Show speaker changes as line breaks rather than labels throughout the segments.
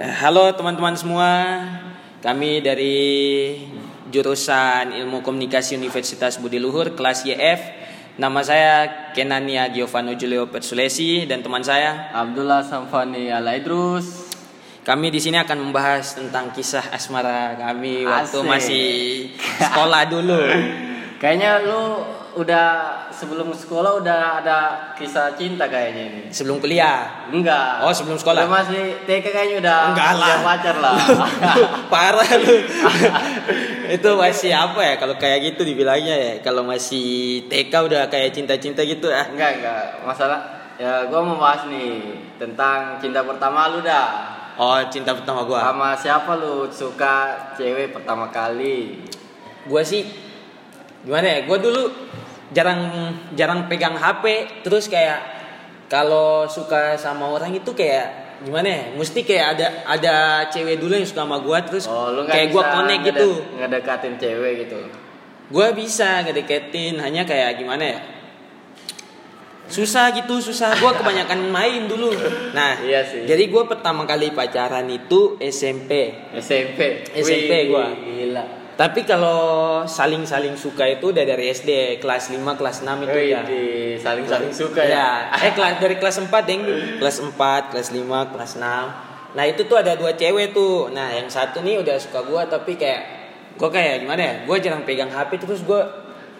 Eh, Halo teman-teman semua, kami dari jurusan Ilmu Komunikasi Universitas Budi Luhur kelas YF. Nama saya Kenania Giovanni Julio Persulesi dan teman saya.
Abdullah Samfani Alaidrus.
Kami di sini akan membahas tentang kisah asmara kami waktu
Asik.
masih sekolah dulu.
Kayaknya lu udah sebelum sekolah udah ada kisah cinta kayaknya ini.
Sebelum kuliah.
Enggak.
Oh, sebelum sekolah?
Lu masih TK kayaknya udah
Enggak lah.
udah pacar lah.
Parah lu. itu masih apa ya kalau kayak gitu dibilangnya ya. Kalau masih TK udah kayak cinta-cinta gitu ah.
enggak, enggak. Masalah ya gua mau bahas nih tentang cinta pertama lu dah.
Oh, cinta pertama gua.
Sama siapa lu suka cewek pertama kali?
Gua sih gimana ya? Gua dulu jarang jarang pegang HP terus kayak kalau suka sama orang itu kayak gimana ya? Mesti kayak ada ada cewek dulu yang suka sama gua terus
Oh, lu
kayak gua
bisa
connect gitu.
Ngedekatin cewek gitu.
Gua bisa ngedeketin hanya kayak gimana ya? Susah gitu, susah. Gua kebanyakan main dulu. Nah,
Iya sih.
jadi gua pertama kali pacaran itu SMP.
SMP.
SMP gua.
Gila.
Tapi kalau saling-saling suka itu udah dari SD kelas 5 kelas 6 itu ya.
saling-saling suka
Ya,
ya.
eh kelas dari kelas 4 deng. Kelas 4, kelas 5, kelas 6. Nah, itu tuh ada dua cewek tuh. Nah, yang satu nih udah suka gua tapi kayak gua kayak gimana ya? Gua jarang pegang HP terus gua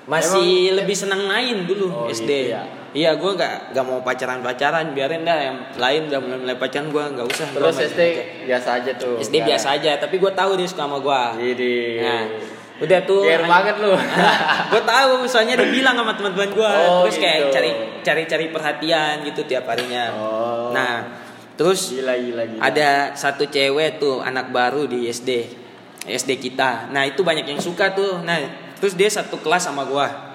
masih
Emang-
lebih senang main dulu
Oh,
SD.
gitu ya.
Iya, gua nggak nggak mau pacaran-pacaran, biarin dah yang lain udah mulai-mulai pacaran gua nggak usah.
Terus SD biasa aja tuh.
SD biasa aja, tapi gua tahu dia suka sama gua.
Jadi.
Nah, udah tuh.
Biar banget lu.
gue tahu, soalnya dia bilang sama teman-teman gue.
Oh,
terus kayak
gitu.
cari cari cari perhatian gitu tiap harinya.
Oh.
Nah, terus
Gila gila gila.
ada satu cewek tuh anak baru di SD, SD kita. Nah itu banyak yang suka tuh. Nah terus dia satu kelas sama gua,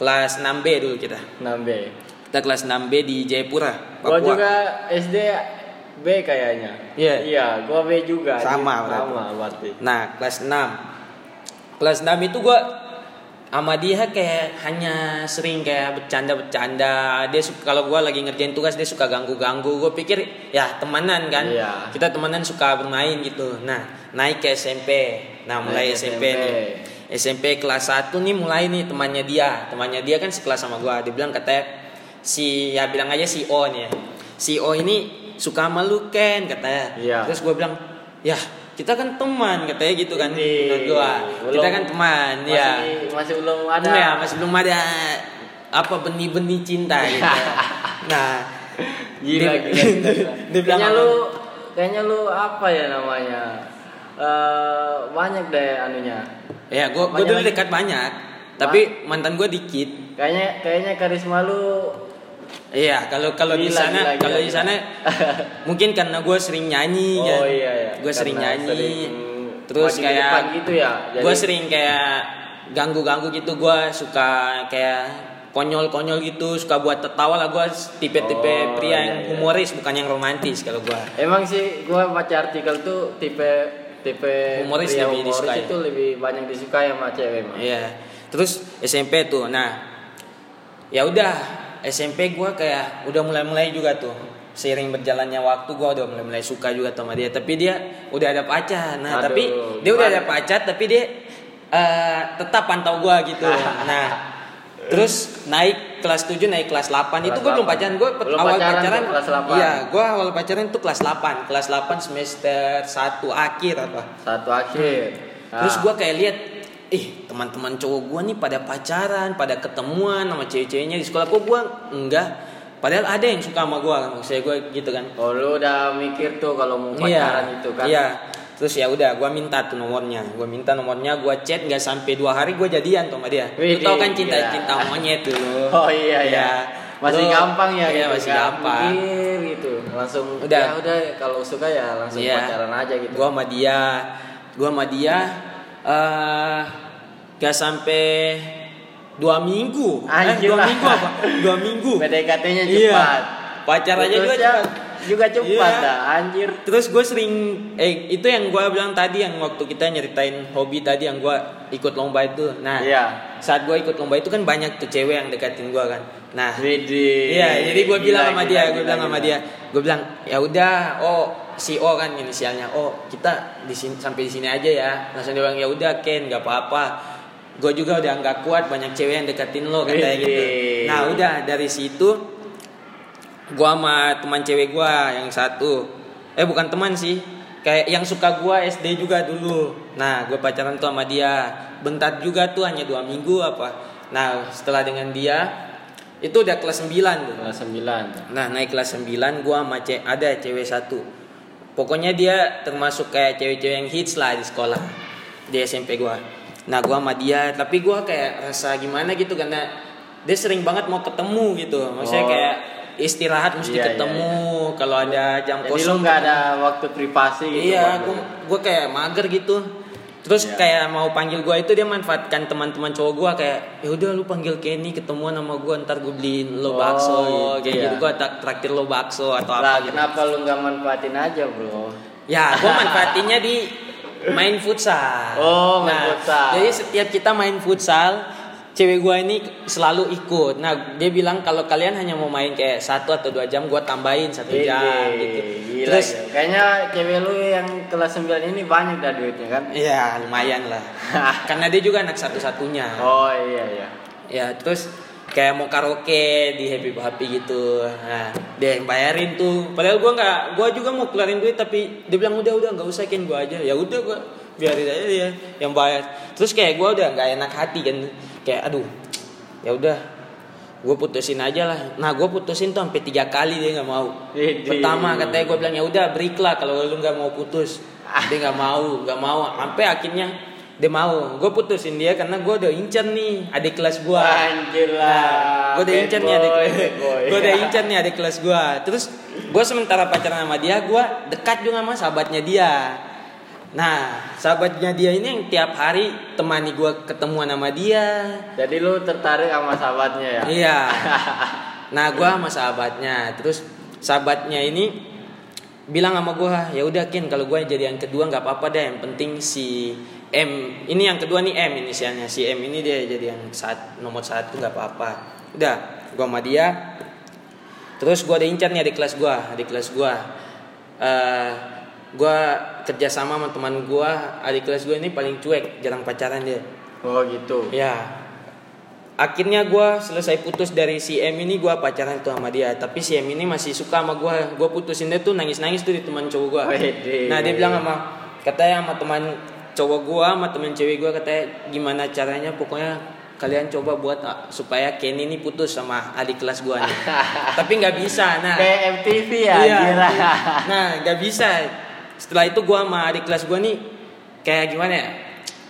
kelas 6B dulu kita.
Nambe.
Kita kelas 6B di Jayapura,
Gua
Papua.
juga SD B kayaknya.
Iya.
Iya, gua B juga.
Sama berarti.
Sama berarti.
Nah, kelas 6. Kelas 6 itu gua sama dia kayak hanya sering kayak bercanda-bercanda. Dia suka kalau gua lagi ngerjain tugas dia suka ganggu-ganggu. Gue pikir ya temenan kan.
Iya.
Kita temenan suka bermain gitu. Nah, naik ke SMP. Nah, mulai
Naik
SMP,
SMP.
nih. SMP kelas 1 nih mulai nih temannya dia. Temannya dia kan sekelas sama gua. Dia bilang katanya si ya bilang aja si O nih ya. Si O ini suka sama lu Ken katanya.
Iya.
Terus gue bilang, "Ya, kita kan teman," katanya gitu kan.
Ini,
Menurut gua.
belum-
Kita kan teman,
Masih,
ya.
Masih belum ada.
Ya, masih belum ada apa benih-benih cinta gitu. nah,
Gila
dia-
gila gila. gila.
dia bilang
kayaknya lu kayaknya lu apa ya namanya? Eh banyak deh anunya.
ya gue gue dulu
lagi.
dekat banyak, tapi mantan gue dikit.
Kayaknya kayaknya karisma lu
Iya, kalau kalau di sana kalau di sana mungkin karena gue sering nyanyi
Oh
kan.
iya iya.
Gue sering nyanyi.
sering
terus kayak
gitu ya. Jadi-
gue sering kayak ganggu-ganggu gitu gue suka kayak konyol-konyol gitu suka buat tertawa lah gue tipe-tipe
Oh,
pria
iya,
yang
iya.
humoris bukan yang romantis kalau gue
Emang sih gua baca artikel tuh tipe tipe
Humoris lebih
humoris
disukai.
itu lebih banyak disukai sama cewek mah.
iya terus SMP tuh nah ya udah SMP gue kayak udah mulai-mulai juga tuh seiring berjalannya waktu gue udah mulai-mulai suka juga sama dia tapi dia udah ada pacar nah
Aduh,
tapi dia udah ada
gimana?
pacar tapi dia eh, tetap pantau gue gitu nah terus naik kelas 7 naik kelas 8 itu
Kelas
gue belum
8.
pacaran gue
Belum
awal
pacaran
pacaran,
kelas 8.
iya gue awal pacaran tuh kelas 8 kelas 8 semester 1 akhir apa
Satu akhir.
Hmm. Terus gue kayak lihat, ih teman-teman cowok gue nih pada pacaran, pada ketemuan sama cewek-ceweknya di sekolah kok gue enggak. Padahal ada yang suka sama gue, maksudnya gue gitu kan.
Oh lu udah mikir tuh kalau mau pacaran itu kan?
Iya. Terus ya udah, gue minta tuh nomornya. Gue minta nomornya, gue chat nggak sampai dua hari gue jadian tuh sama dia. Lu
Widih,
tau kan cinta
gila.
cinta monyet tuh.
Oh iya iya. Masih
Lu-
gampang ya
Iya
gitu.
masih
nggak
gampang.
gitu. Langsung
Udah.
ya udah kalau suka ya langsung
Iya.
pacaran aja gitu.
Gue sama dia, gue sama dia eh gak sampai dua minggu.
Anjir
eh, dua minggu apa? Dua minggu.
PDKT-nya
Iya.
cepat.
Pacar aja juga cepat.
Juga cepat
Iya.
dah anjir.
Terus gue sering eh itu yang gue bilang tadi yang waktu kita nyeritain hobi tadi yang gue ikut lomba itu. Nah,
Iya.
saat gue ikut lomba itu kan banyak tuh cewek yang deketin gue kan. Nah,
Widih.
iya jadi gue bilang sama
gila,
dia, gue
gila,
bilang sama dia, gue bilang ya udah, oh si O kan inisialnya, oh kita di sini sampai di sini aja ya. Langsung dia bilang ya udah Ken, gak apa-apa. Gue juga udah nggak kuat banyak cewek yang deketin lo katanya gitu. Nah udah dari situ gua sama teman cewek gua yang satu. Eh bukan teman sih. Kayak yang suka gua SD juga dulu. Nah gue pacaran tuh sama dia. Bentar juga tuh hanya dua minggu apa. Nah setelah dengan dia itu udah kelas 9 tuh.
Kelas 9.
nah naik kelas 9 gua sama ce ada cewek satu. Pokoknya dia termasuk kayak cewek-cewek yang hits lah di sekolah di SMP gua. Nah gua sama dia tapi gua kayak rasa gimana gitu karena dia sering banget mau ketemu gitu. Maksudnya
Oh.
kayak istirahat mesti
Iya, iya,
ketemu kalau ada jam
Jadi lu
kosong
nggak ada waktu privasi gitu.
iya gua gua kayak mager gitu terus
Iya.
kayak mau panggil gua itu dia manfaatkan teman-teman cowok gua kayak ya udah lu panggil Kenny ketemuan sama gua ntar gue beliin lo
Oh,
bakso kayak
gitu
gitu
ya.
gua tak traktir lo bakso atau
Lah,
apa gitu
kenapa lu nggak manfaatin aja, Bro?
ya gua manfaatinnya di main futsal
Oh, main
Nah,
futsal.
jadi setiap kita main futsal cewek gua ini selalu ikut. Nah dia bilang kalau kalian hanya mau main kayak satu atau dua jam gua tambahin satu jam
Widih,
gitu.
Gila,
terus
gila. Kayaknya cewek lu yang kelas 9 ini banyak dah duitnya kan?
ya lumayan lah. Karena dia juga anak satu-satunya.
Oh iya iya.
ya terus kayak mau karaoke di happy happy gitu. Nah dia yang bayarin tuh. Padahal gua nggak gua juga mau keluarin duit tapi dia bilang udah udah nggak usah kan gua aja. Ya udah gua biarin aja dia yang bayar. Terus kayak gua udah nggak enak hati kan kayak aduh ya udah gue putusin aja lah. Nah gue putusin tuh sampai tiga kali dia nggak mau.
Widih.
pertama katanya gue bilang ya udah break lah kalau lu nggak mau putus. Dia nggak mau nggak mau. Sampai akhirnya dia mau. Gue putusin dia karena gue udah incer nih adik kelas gue
Anjir lah.
gue udah incer nih adik gue udah incer nih adik kelas gue terus gue sementara pacaran sama dia gue dekat juga sama sahabatnya dia nah sahabatnya dia ini yang tiap hari temani gue ketemuan sama dia
Jadi lu tertarik sama sahabatnya ya?
Iya. Nah, gua sama sahabatnya, terus sahabatnya ini bilang sama gua, ya udah Kin, kalau gua jadi yang kedua nggak apa-apa deh, yang penting si M ini yang kedua nih M inisialnya si M ini dia jadi yang saat nomor satu nggak apa-apa. Udah, gua sama dia. Terus gua ada incar nih di kelas gua, di kelas gua. eh gua kerja sama sama teman gua, adik kelas gua ini paling cuek, jarang pacaran dia.
Oh gitu.
Ya. Akhirnya gue selesai putus dari si M ini gue pacaran tuh sama dia. Tapi si M ini masih suka sama gue. Gue putusin dia tuh nangis-nangis tuh di teman cowok gue. Nah dia bilang sama katanya sama teman cowok gue sama teman cewek gue katanya gimana caranya pokoknya kalian coba buat ah, supaya Kenny ini putus sama adik kelas gue nih. Tapi nggak bisa. Nah
Kayak MTV ya,
Iya. Nah, nggak bisa. Setelah itu gua sama adik kelas gua nih kayak gimana ya?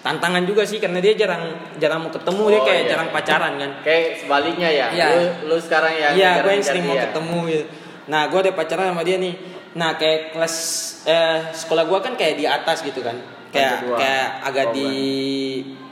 Tantangan juga sih karena dia jarang jarang mau ketemu dia
Oh,
kayak
iya.
jarang pacaran kan.
Kayak sebaliknya ya.
Iya.
Lu, lu sekarang yang
Iya, gue yang sering mau
dia.
ketemu gitu. Nah, gua udah pacaran sama dia nih. Nah, kayak kelas eh sekolah gua kan kayak di atas gitu kan. Kayak kayak agak
Oh,
di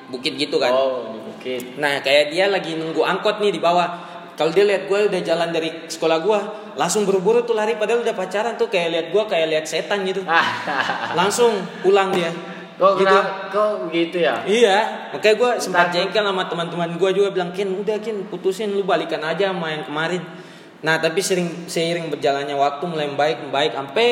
bukit gitu kan.
Oh, di bukit.
Nah kayak dia lagi nunggu angkot nih di bawah. Kalau dia lihat gue udah jalan dari sekolah gue, langsung buru-buru tuh lari padahal udah pacaran tuh kayak lihat gue kayak lihat setan gitu. Langsung pulang dia.
Kok
gitu.
kok gitu ya?
Iya, makanya gue sempat jengkel sama teman-teman gue juga bilang Kin, udah Kin, putusin lu balikan aja sama yang kemarin. Nah tapi sering seiring berjalannya waktu mulai baik baik sampai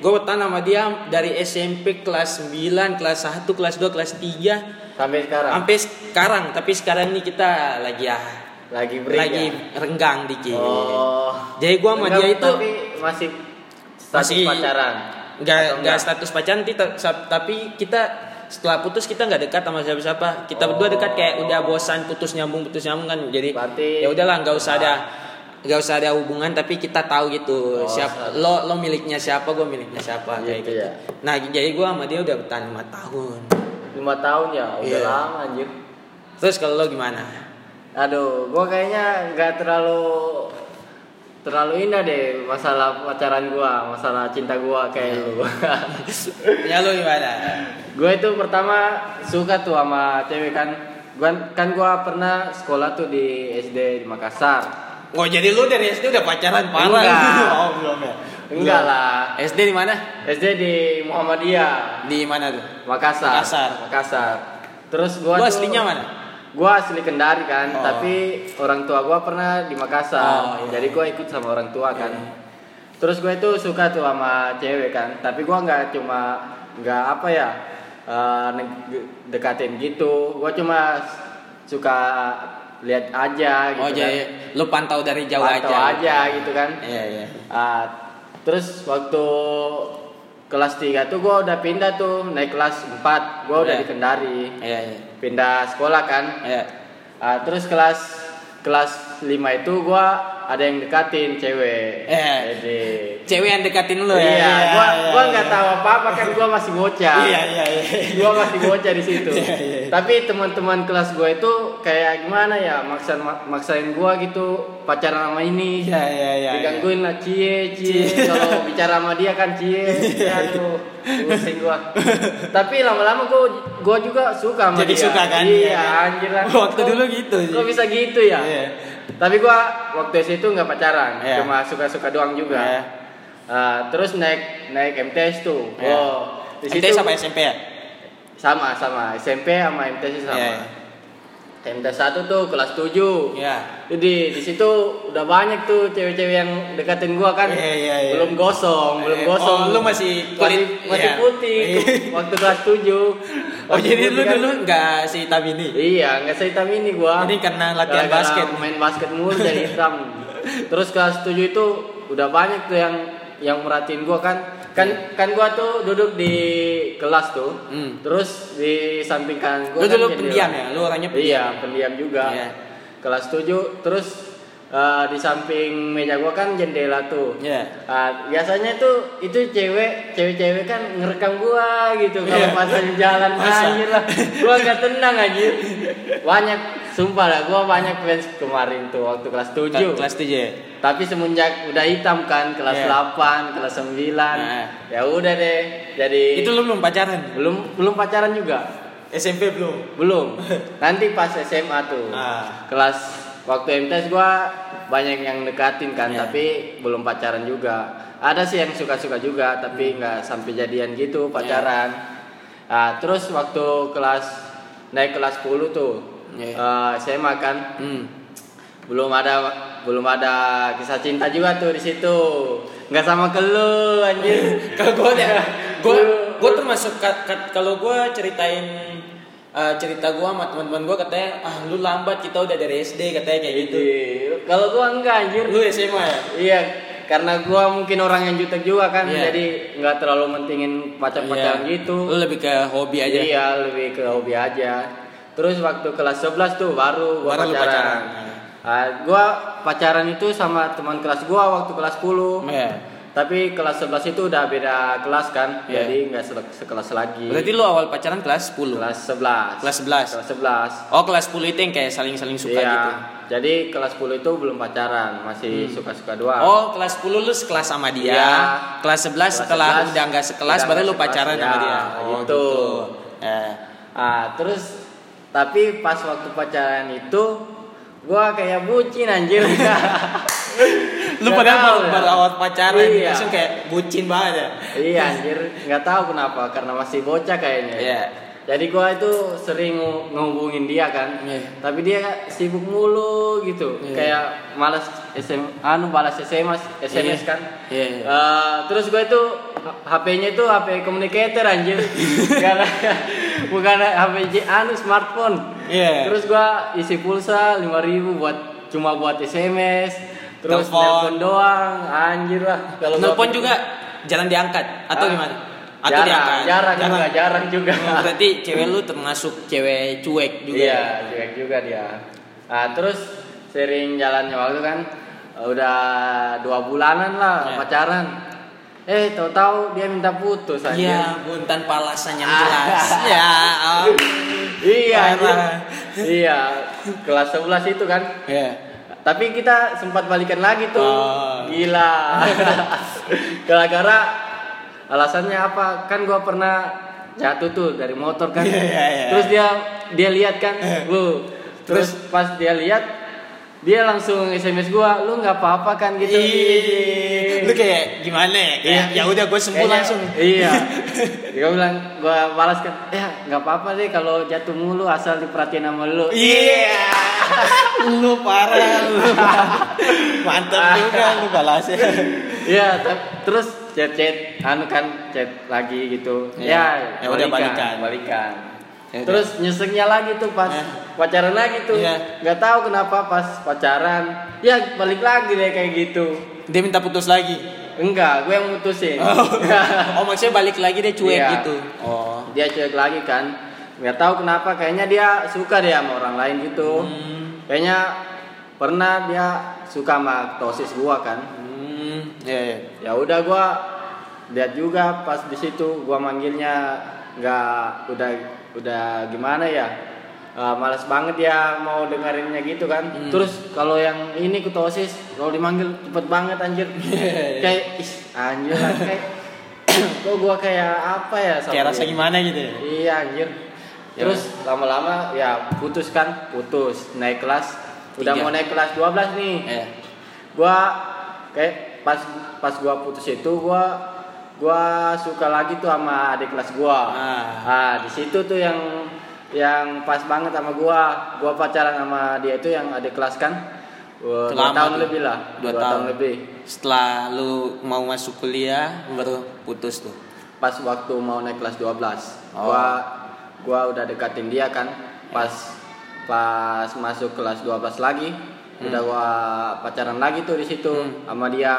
gue bertahan sama dia dari SMP kelas 9, kelas 1, kelas 2, kelas 3
Sampai sekarang
sampai sekarang. Tapi sekarang ini kita lagi ya
lagi break
lagi
ya?
renggang dikit.
Oh.
Jadi gua sama dia itu
tapi masih status
Masih-
pacaran.
nggak nggak status pacaran tapi kita setelah putus kita nggak dekat sama siapa-siapa. Kita berdua dekat kayak udah bosan putus nyambung putus nyambung kan. Jadi ya udahlah nggak usah ada nggak usah ada hubungan tapi kita tahu gitu
Oh,
siapa lo lo miliknya siapa gue miliknya siapa kayak
Gitu
gitu.
ya.
Nah jadi gua sama dia udah bertahan lima tahun.
lima tahun ya udah
Iya.
lama anjir
Terus kalau lo gimana?
Aduh gua kayaknya nggak terlalu terlalu indah deh masalah pacaran gua masalah cinta gua kayak lu
ya lo gimana?
gue itu pertama suka tuh sama cewek kan gua kan gua pernah sekolah tuh di SD di Makassar
Oh jadi lu dari SD udah pacaran parah?
Enggak.
oh belum ya.
Enggak lah.
SD di mana?
SD di Muhammadiyah,
Di mana tuh?
Makassar.
Makassar.
Makassar. Terus gua
Lu aslinya mana?
Gua asli Kendari kan,
Oh.
tapi orang tua gua pernah di Makassar.
Oh, iya.
Jadi gua ikut sama orang tua kan. Terus gue itu suka tuh sama cewek kan, tapi gua nggak cuma nggak apa ya ne- dekatin gitu. Gua cuma suka lihat aja gitu
oh,
kan.
jadi lu pantau dari jauh
Pantau
aja.
aja gitu kan.
Iya, iya.
Ah, terus waktu kelas 3 tuh gua udah pindah tuh naik kelas 4 gua udah
Iya.
di Kendari
Iya, iya.
pindah sekolah kan
Iya.
Ah, terus kelas kelas 5 itu gua ada yang dekatin cewek
Iya.
jadi
Cewek yang dekatin lu ya.
iya, gua
iya,
gua
iya.
nggak tahu apa apa kan gua masih bocah
Iya, iya, iya.
gua masih bocah di situ
Iya, iya.
tapi teman-teman kelas gua itu kayak gimana ya maksain maksain gua gitu pacaran sama ini
Iya, iya, iya.
digangguin lah cie cie kalau bicara sama dia kan cie aduh pusing gua tapi lama-lama gua gua juga suka sama
Jadi
dia
suka kan?
iya
Iya,
anjir lah
Waktu
Kok-
dulu gitu sih.
kok bisa gitu ya
Iya.
Tapi gua waktu itu nggak pacaran
Iya.
cuma suka-suka doang juga
Iya.
Ah, terus naik naik MTS tuh
Iya.
oh di situ
MTS apa SMP ya?
sama sama SMP sama MTS sama
Iya,
MTS satu tuh kelas 7
Iya.
jadi di situ udah banyak tuh cewek-cewek yang deketin gua kan.
Iya, iya, iya.
Belum gosong, belum
Eh,
gosong.
oh, lu masih kulit-
masih, masih
iya.
putih
Iya.
waktu kelas 7.
Oh, jadi lu dulu nggak si hitam ini?
Iya, nggak sehitam ini gua.
Ini karena latihan
Gara-gara
basket.
Main basket mulu jadi hitam. Terus kelas 7 itu udah banyak tuh yang yang merhatiin gua kan. Kan kan gua tuh duduk di kelas tuh.
Hmm.
Terus di samping kanan gua
Lu
kan
dulu pendiam ya? Lu orangnya pendiam?
Iya, pendiam juga.
Iya.
Kelas 7 terus eh, di samping meja gua kan jendela tuh.
Iya.
Ah, biasanya tuh itu cewek, cewek-cewek kan ngerekam gua gitu kalau
Iya.
pas lagi jalan anjir lah. Gua gak tenang anjir. Banyak sumpah lah gua banyak fans kemarin tuh waktu kelas 7.
Kelas 7 ya?
Tapi semenjak udah hitam kan kelas
Iya.
8, kelas 9.
Nah.
Ya udah deh. Jadi
Itu lu belum pacaran?
belum belum pacaran juga.
SMP belum?
Belum. Nanti pas SMA tuh.
Ah.
Kelas waktu MTS gua banyak yang dekatin kan,
Iya.
tapi belum pacaran juga. Ada sih yang suka-suka juga, tapi nggak sampai jadian gitu pacaran. Ah, terus waktu kelas naik kelas 10 tuh.
Iya.
eh, SMA kan
Hmm.
belum ada belum ada kisah cinta juga tuh di situ. Nggak sama ke lu anjir.
Kalau gue ya, gue gue termasuk ka- kalau gue ceritain eh, cerita gue sama teman-teman gue katanya ah lu lambat kita udah dari SD katanya kayak gitu.
Iya. Kalau gua enggak anjir.
Lu SMA ya?
Iya, karena gua mungkin orang yang jutek juga kan,
Iya.
jadi nggak terlalu mentingin pacar-pacaran
Iya.
gitu.
Lu lebih ke hobi aja.
Iya, lebih ke hobi aja. Terus waktu kelas 11 tuh baru gua
Baru
pacaran.
pacaran.
Ah, gua pacaran itu sama teman kelas gua waktu kelas 10.
Iya.
Tapi kelas 11 itu udah beda kelas kan,
Iya.
jadi nggak se- sekelas lagi.
Berarti lu awal pacaran kelas 10.
kelas 11.
Kelas 11.
Kelas 11.
Oh kelas 10 itu yang kayak saling-saling suka
iya.
gitu.
Jadi kelas 10 itu belum pacaran, masih suka-suka doang.
Oh kelas 10 lu sekelas sama dia.
Iya.
Kelas 11
Kelas
setelah
11,
udah nggak sekelas
udah
baru lu pacaran sama
ya,
dia.
gitu.
Eh.
Ah, terus tapi pas waktu pacaran itu gua kayak bucin anjir.
Lu padahal baru,
ya.
baru awal pacaran
Iya.
langsung kayak bucin banget ya.
iya anjir, nggak tahu kenapa karena masih bocah kayaknya.
Iya.
Jadi gua itu sering ngehubungin dia kan.
Iya.
Tapi dia sibuk mulu gitu.
Iya.
Kayak malas SM anu balas SMS SMS
Iya.
kan.
Iya, iya.
Eh, terus gue itu HP-nya itu HP communicator anjir. Karena bukan HP anu smartphone.
Iya.
Terus gua isi pulsa 5000 buat cuma buat SMS. Terus
Telepon.
telepon doang, anjir lah. Kalau
Nelpon juga jarang diangkat atau
Ah,
gimana? Atau
jarang,
diangkat?
jarang, juga, jarang juga.
Oh, berarti cewek lu termasuk cewek cuek juga.
Iya,
ya?
cuek juga dia. Nah, terus sering jalannya waktu kan udah dua bulanan lah
Iya.
pacaran. Eh, tahu-tahu dia minta putus aja.
Iya, bun tanpa alasan yang
Ah.
jelas. ya, oh.
Iya.
Parah.
iya. Kelas 11 itu kan.
Iya.
Tapi kita sempat balikan lagi tuh.
Oh.
Gila. Gara-gara alasannya apa? Kan gua pernah jatuh tuh dari motor kan.
Iya, iya, iya.
Terus dia dia lihat kan, lu. Terus pas dia lihat dia langsung SMS gua, lu nggak apa-apa kan gitu.
Ih, Lu kayak gimana ya? Kayak, ya udah gue sembuh
Kayaknya-
langsung.
Iya. gue bilang gue balas kan, ya nggak apa-apa deh kalau jatuh mulu asal diperhatiin sama lu.
Iya. lu parah lu. Mantap juga lu balasnya.
Iya, te- terus chat chat, anu kan chat lagi gitu.
Iya.
Ya,
Ya udah balikan.
balikan.
Ya udah.
Terus nyesengnya lagi tuh pas
Eh.
pacaran lagi tuh.
Iya.
Nggak tahu kenapa pas pacaran, ya balik lagi deh kayak gitu.
Dia minta putus lagi.
Enggak, gue yang mutusin.
Oh maksudnya balik lagi dia cuek
Iya.
gitu. Oh.
dia cuek lagi kan. Nggak tahu kenapa, kayaknya dia suka deh sama orang lain gitu.
Hmm.
Kayaknya pernah dia suka sama tosis gua kan.
Hmm. Ya, ya.
ya udah gua lihat juga pas di situ gua manggilnya nggak udah udah gimana ya Eh, malas banget ya mau dengerinnya gitu kan
Hmm.
terus kalau yang ini kutosis kalau dimanggil cepet banget anjir kayak is, anjir kayak kok gua kayak apa ya sama
Kayak rasa gimana gitu ya?
iya anjir
Ya.
terus lama-lama ya putus kan putus naik kelas udah
Tiga.
mau naik kelas 12 nih
Eh.
gua kayak pas pas gua putus itu gua gua suka lagi tuh sama adik kelas gua
Ah.
ah di situ tuh yang yang pas banget sama gua gua pacaran sama dia itu yang adik kelas kan dua, tahun
tuh.
lebih lah
Dua
dua,
tahun.
tahun. lebih
Setelah lu mau masuk kuliah baru putus tuh.
pas waktu mau naik kelas 12
Oh.
gua gua udah dekatin dia kan pas pas masuk kelas 12 lagi
Hmm.
udah gua pacaran lagi tuh di situ
Hmm.
sama dia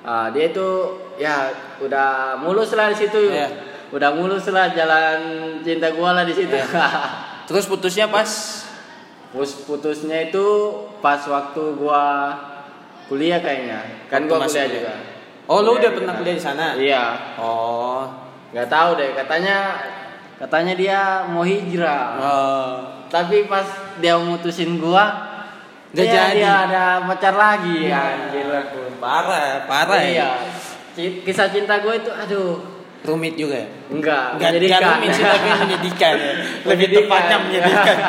Ah, dia itu ya udah mulus lah di situ
Iya.
udah mulus lah jalan cinta gua lah di situ
Iya. Terus putusnya pas
Pus putusnya itu pas waktu gua kuliah kayaknya kan
Waktu
gua kuliah
kuliah.
juga
Oh, lu udah
juga.
pernah kuliah di sana?
iya
Oh.
nggak tahu deh katanya katanya dia mau hijrah
Oh.
tapi pas dia mutusin gua
Nggak
ya
jadi.
dia ada pacar lagi anjir
Parah, parah
iya
ya.
Ci- kisah cinta gue itu aduh
Rumit juga ya.
enggak
Enggak
menyedihkan.
enggak rumit sih tapi menyedihkan ya. Lebih tepatnya menyedihkan.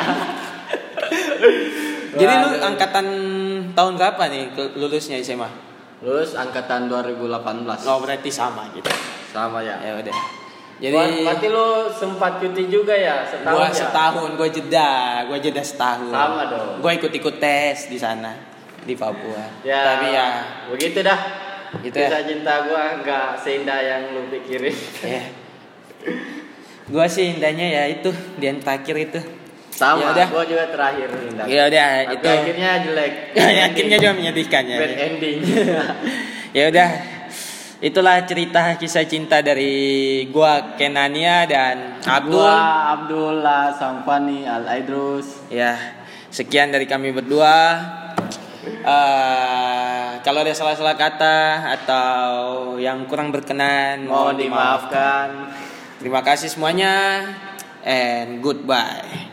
Jadi lu angkatan tahun berapa nih lulusnya SMA?
lulus angkatan 2018
Oh, berarti sama gitu.
sama ya
Ya udah. Jadi
berarti lu sempat cuti juga ya setahun
gua
ya?
setahun, gua jeda, gua jeda setahun.
Sama dong.
Gua ikut-ikut tes di sana di Papua.
ya
Tapi ya
begitu dah
Gitu ya.
kisah cinta gua nggak seindah yang lu pikirin
ya. Gua sih indahnya ya itu di yang terakhir itu.
sama
Ya udah.
gua juga terakhir indah
Ya udah
Tapi
itu.
akhirnya jelek
Ya, akhirnya juga menyedihkan ya.
bad ending
ya udah itulah cerita kisah cinta dari gua Kenania dan Abdul.
Gua Abdullah Sampani Al Aidrus.
Ya sekian dari kami berdua. Eh, kalau ada salah-salah kata atau yang kurang berkenan
mohon dimaafkan.
Terima kasih semuanya and goodbye